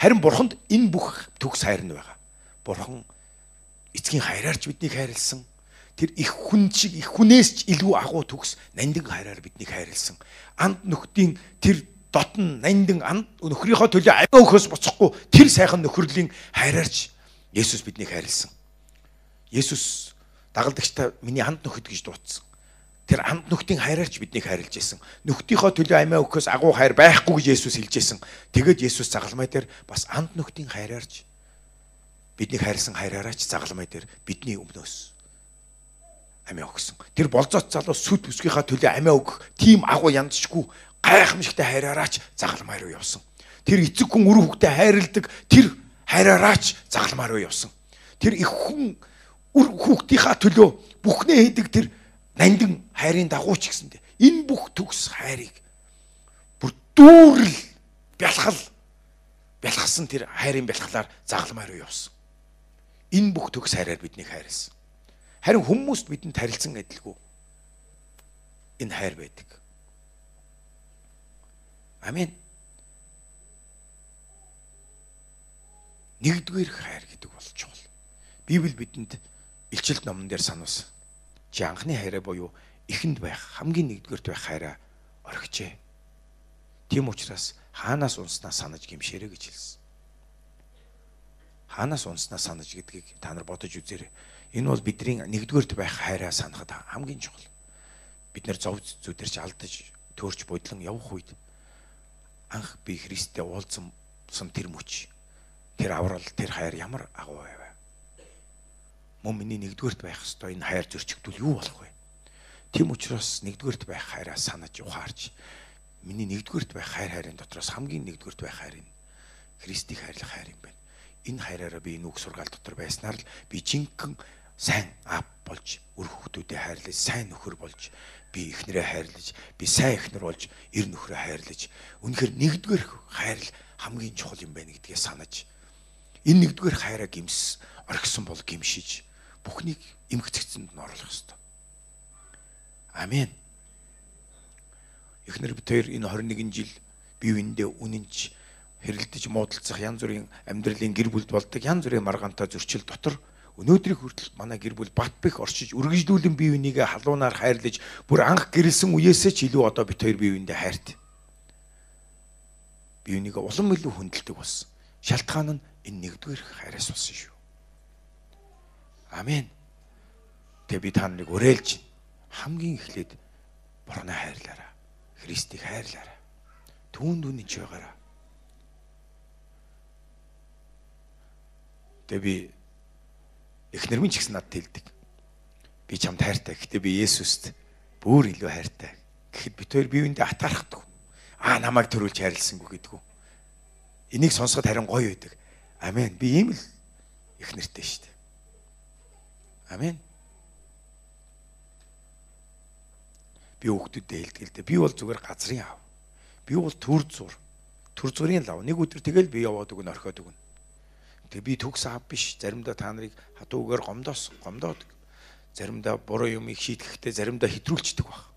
Харин бурханд энэ бүх төгс хайр нь байгаа. Бурхан эцгийн хайраарч биднийг хайрлсан. Тэр их хүн шиг их хүнээс ч илүү агуу төгс нандин хайраар биднийг хайрлсан. Анд нөхдийн тэр дотн нандин анд нөхрийнхөө төлөө амиа өгөхөөс буцахгүй тэр сайхан нөхөрлийн хайраарч Есүс биднийг хайрлсан. Есүс дагалдагчтай миний анд нөхөд гэж дуудсан тэр амт нөхдийн хайраарч биднийг хайрлж исэн. Нөхдийнхөө төлөө амиа өгөхөөс агуу хайр байхгүй гэж Есүс хэлж исэн. Тэгээд Есүс загалмай дээр бас амт нөхдийн хайраарч биднийг хайрлсан хайраараач загалмай дээр бидний өмнөөс амиа өгсөн. Тэр болзоот залуу сүд бүсгийнхаа төлөө амиа өгөх тийм агуу янзчгүй гайхамшигтай хайраараач загалмай руу явсан. Тэр эцэг хүн үр хөвгтэй хайрладаг тэр хайраараач загалмай руу явсан. Тэр их хүн үр хүүхдийнхаа төлөө бүхнээ хийдэг тэр нандин хайрын дагуу ч гэсэндэ энэ бүх төгс хайрыг бүр дүүрэл бялхал бялхсан тэр хайрын бялхлаар загламаар руу явсан. Энэ бүх төгс хайраар биднийг хайрлсан. Харин хүмүүст бидэнд харилцсан адилгүй энэ хайр байдаг. Амен. Нэгдүгээр хайр гэдэг бол чухал. Библи бидэнд илчилт номон дээр сануулсан чи анхны хайраа буюу эхэнд байх хамгийн нэгдүгээрт байх хайраа орхижээ. Тийм учраас хаанаас унснаа санаж гимшээрэй гэж хэлсэн. Хаанаас унснаа санаж гэдгийг та нар бодож үзээрэй. Энэ бол бидний нэгдүгээрт байх хайраа санахад хамгийн чухал. Бид нэр зов зүдэрч алдаж төөрч бодлон явах үед анх би Христтэй уулзсан тэр мөч тэр аврал тэр хайр ямар агуу байв мөн миний нэгдүгээрт байх ёстой энэ хайр зөрчигдвэл юу болох вэ? Тэм учраас нэгдүгээрт байх хайраа санаж ухаарч миний нэгдүгээрт байх хайр хайрын дотроос хамгийн нэгдүгээрт байх хайр нь Христийг хайрлах хайр юм байна. Энэ хайраараа би нүг сургаал дотор байснаар л би жинхэнэ сайн ав болж үр хөвгтүүдэд хайрлаж сайн нөхөр болж би эхнэрээ хайрлаж би сайн эхнэр болж эр нөхрөө хайрлаж үнэхээр нэгдүгээр хайрл хамгийн чухал юм байна гэдгээ санаж энэ нэгдүгээр хайраа гимс орхисон бол гимшиж бүхнийг эмгцэгцэнд нь оруулах хэрэгтэй. Амен. Эхнэр бид хоёр энэ 21 жил бие биендээ үнэнч хэрэлдэж муудалцах янз бүрийн амьдралын гэр бүлд болдог янз бүрийн маргаантай зөрчил дотор өнөөдрийг хүртэл манай гэр бүл бат бэх орчиж үргэлжлүүлэн бие бинийгээ халуунаар хайрлаж бүр анх гэрэлсэн үеэсээ ч илүү одоо бид хоёр бие биендээ хайрт. Бие бинийгээ улам илүү хүндэлдэг болсон. Шалтгаан нь энэ нэгдүгээр хайраас болсон шүү. Амен. Тэгээ би та нарыг уриалж хамгийн эхлээд Бурхнаа хайрлаарай. Христийг хайрлаарай. Түүнд үнэнч байгаарай. Тэгээ би эхнэр минь ч гэсэн надад хэлдэг. Би чамд хайртай. Гэтэ би Есүст бүр илүү хайртай Гэхэд бид хоёр бие биендээ атаархдаг. Аа намайг төрүүлж хайрласангүй гэдгүү. Энийг сонсоход харин гоё байдаг. Амен. Би ийм л их нэртэй шүү дээ. Амен. Би хүүхдүүдэд хэлдэг л дээ. Би бол зүгээр газрын аав. Би бол төр зур. Төр зургийн лав. Нэг өдөр тэгэл би яваад өгнө орхиод өгнө. Тэгээ би төгс аав биш. Заримдаа та нарыг хатуугаар гомдоос гомдоод. Заримдаа буруу юм их шийтгэхдээ заримдаа хэтрүүлцдэг баг.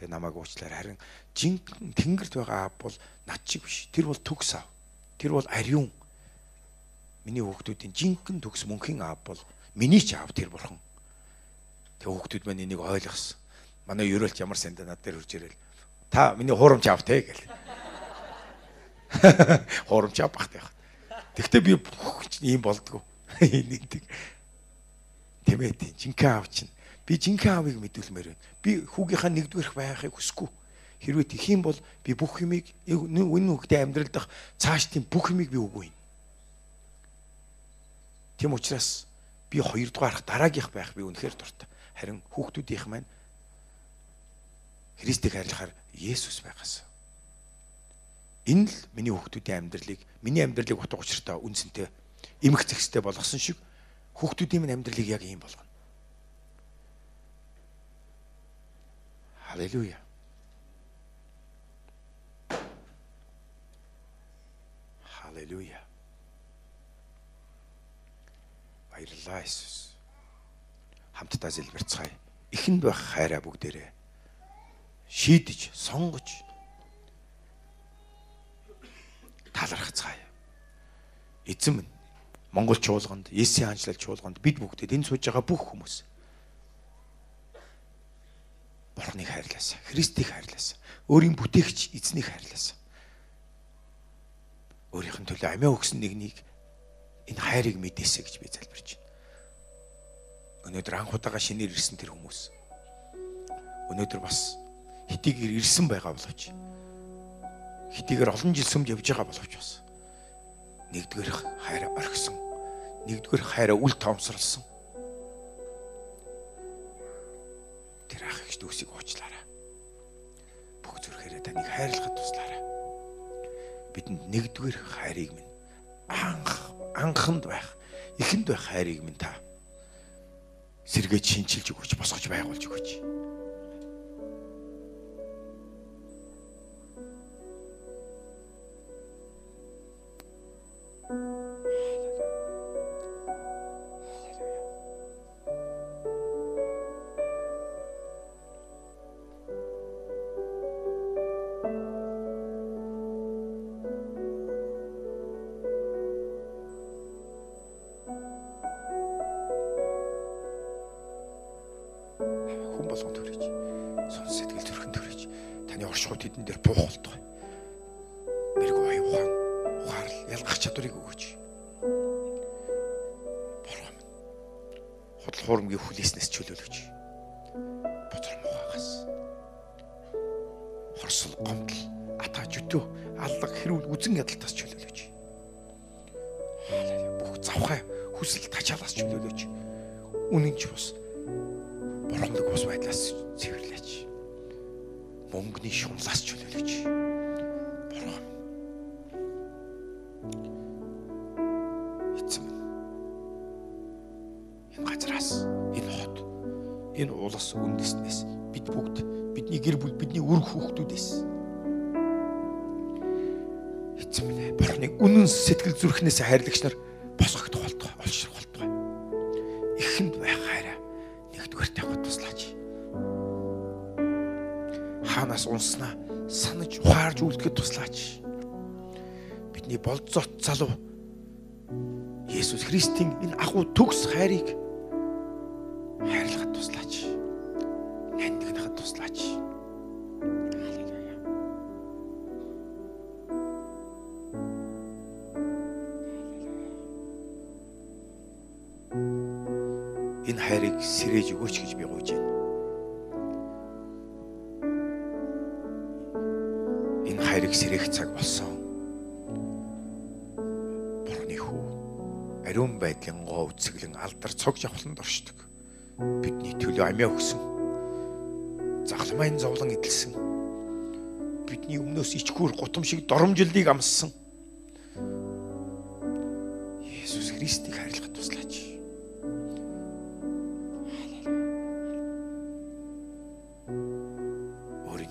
Тэгээ намайг уучлаар харин жинхэнэ тэнгэрт байгаа аав бол над шиг биш. Тэр бол төгс аав. Тэр бол ариун. Миний хүүхдүүдийн жинхэнэ төгс мөнхийн аав бол миний ч аав тэр бурхан. Тэгээ хүүхдүүд маань энийг ойлгосон. Манай ерөөлт ямар санд над дээр хурж ирэл. Та миний хуурамч аав те гэл. Хуурамч аав багт яах. Тэгтээ би ийм болдгоо. Нэг Тэмээ тийм жинхэнэ аав чинь Би жинхэнэ аавыг мэдүүлмээр байна. Би хүүгийнхаа нэгдүгээрх байхыг хүсэхгүй. Хэрвээ тэх юм бол би бүх юмыг энэ хүүхдээ амьдрал дах цааш тийм бүх юмыг би өгөө юм. Тийм учраас би хоёрдугаарх дараагийнх байх би үнэхээр дуртай. Харин хүүхдүүдийнх маань Христийг хайрлахаар Есүс байгаас. Энэ л миний хүүхдүүдийн амьдралыг, миний амьдралыг утга учиртай, үнцэнтэй, эмх зэгстэй болгосон шиг хүүхдүүдийн минь амьдралыг яг ийм болгоно. Халелуя. Халелуя. Баярлалаа Иесус. Хамтдаа зэлбэрцгаая. Ихэнд байх хайраа бүгдээрээ шийдэж, сонгож талархацгаая. Эзэм нь Монгол чуулганд, Есийн хаанчлал чуулганд бид бүгдээ энэ сууж байгаа бүх хүмүүс Бурхныг хайрлаасан. Христийг хайрлаасан. Өөрийн бүтээгч эзнийг хайрлаасан. Өөрийнх нь төлөө амиа өгсөн нэгнийг энэ хайрыг мэдээсэ гэж би залбирч байна. Өнөөдөр анх удаага шинээр ирсэн тэр хүмүүс. Өнөөдөр бас хитийгээр ирсэн байгаа боловч хитийгээр олон жил сүмж явж байгаа боловч бас нэгдүгээр хайр орхисон. Нэгдүгээр хайраа үл тоомсорлсон дүүсийг уучлаарай. Бүх зүрхээрээ таныг хайрлахад туслаарай. Бидэнд нэгдүгээр хайрыг минь анх анханд байх, эхэнд байх хайрыг минь та сэргээж шинчилж өгөөч, босгож байгуулж өгөөч. Сэтгэл зүрхнээс хайрлагч нар босгогдох болтгой, олшрох болтгой. Ихэнд байх хайраа нэгдүгээр тавихад туслаач. Хаанаас унснаа санаж ухаарж үлдэхэд туслаач. Бидний болцоот залуу Есүс Христийн энэ агуу төгс хайрыг авахланд оршдог. Бидний төлөө амиа өгсөн. загламын зовлон эдэлсэн. Бидний өмнөөс ичгүүр гутамшиг доромжилдыг амссан. Есүс Христийг харилцах туслаач.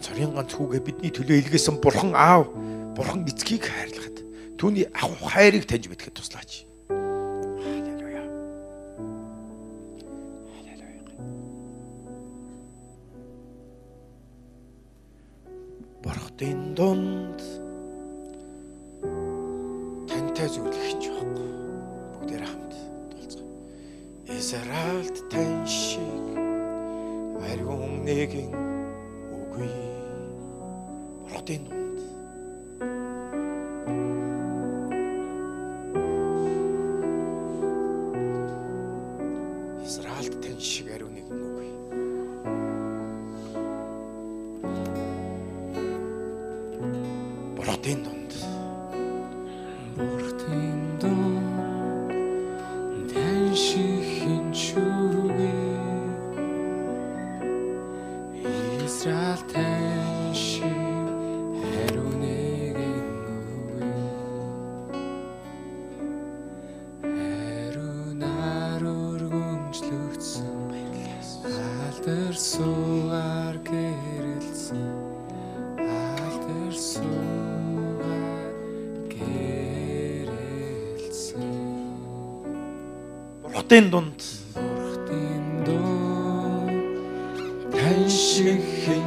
Цорын ганц хүүгээ бидний төлөө илгээсэн Бурхан Аав, Бурхан эцгийг хайрлахад түүний ахуй хайрыг таньж мэдхэд туслаач. Бурхтын дунд тантай зүйлэх ч байхгүй. Бүгдээр хамт тулцгаа. Израильд тань шиг ариун нэгэн үгүй. Бурхтын дунд Бурхтын дунд Бурхтын дон тань шиг хэн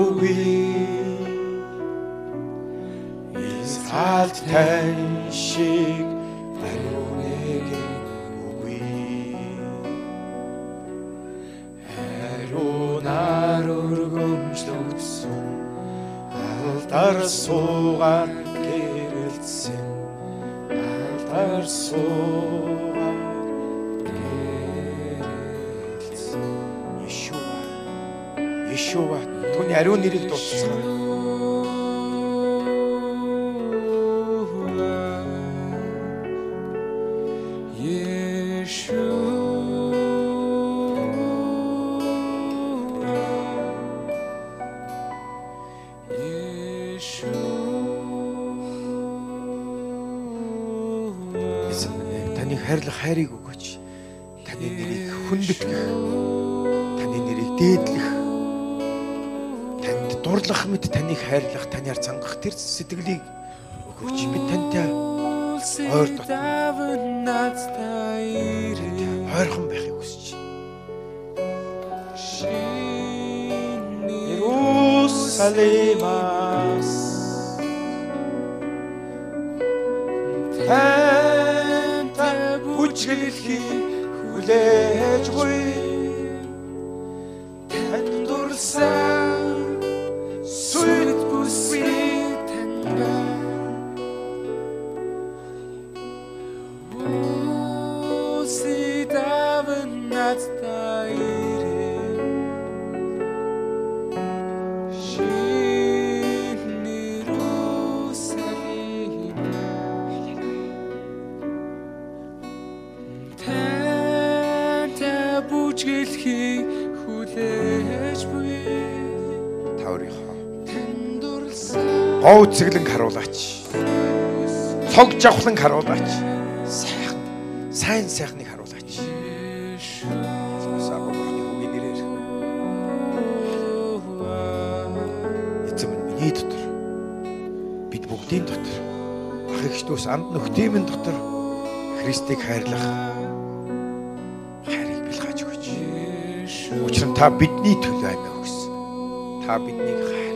үгүй. Израильд тань шиг ариун нэгэн үгүй. Хариунаар өргөмжлөгдсөн алдар суугаар түүний ариун нэрийг дуудсан. Тэр сэтгэлийг өгөөч. Бид тантай ойр дот- ойрхон байхыг хүсэж байна. Иерусалимаас тантай бүжгэлхий хүлээж буй гоо үцэглэн харуулаач. Цог жавхлан харуулаач. Сайхан сайн сайхныг харуулаач. Минь миний дотор бид бүгдийн дотор ах эгч дүүс анд нөхдийн дотор Христийг хайрлах хайрыг бэлгааж өгөөч. Учир нь та бидний төлөө амиа өгсөн. Та биднийг хайрлсан.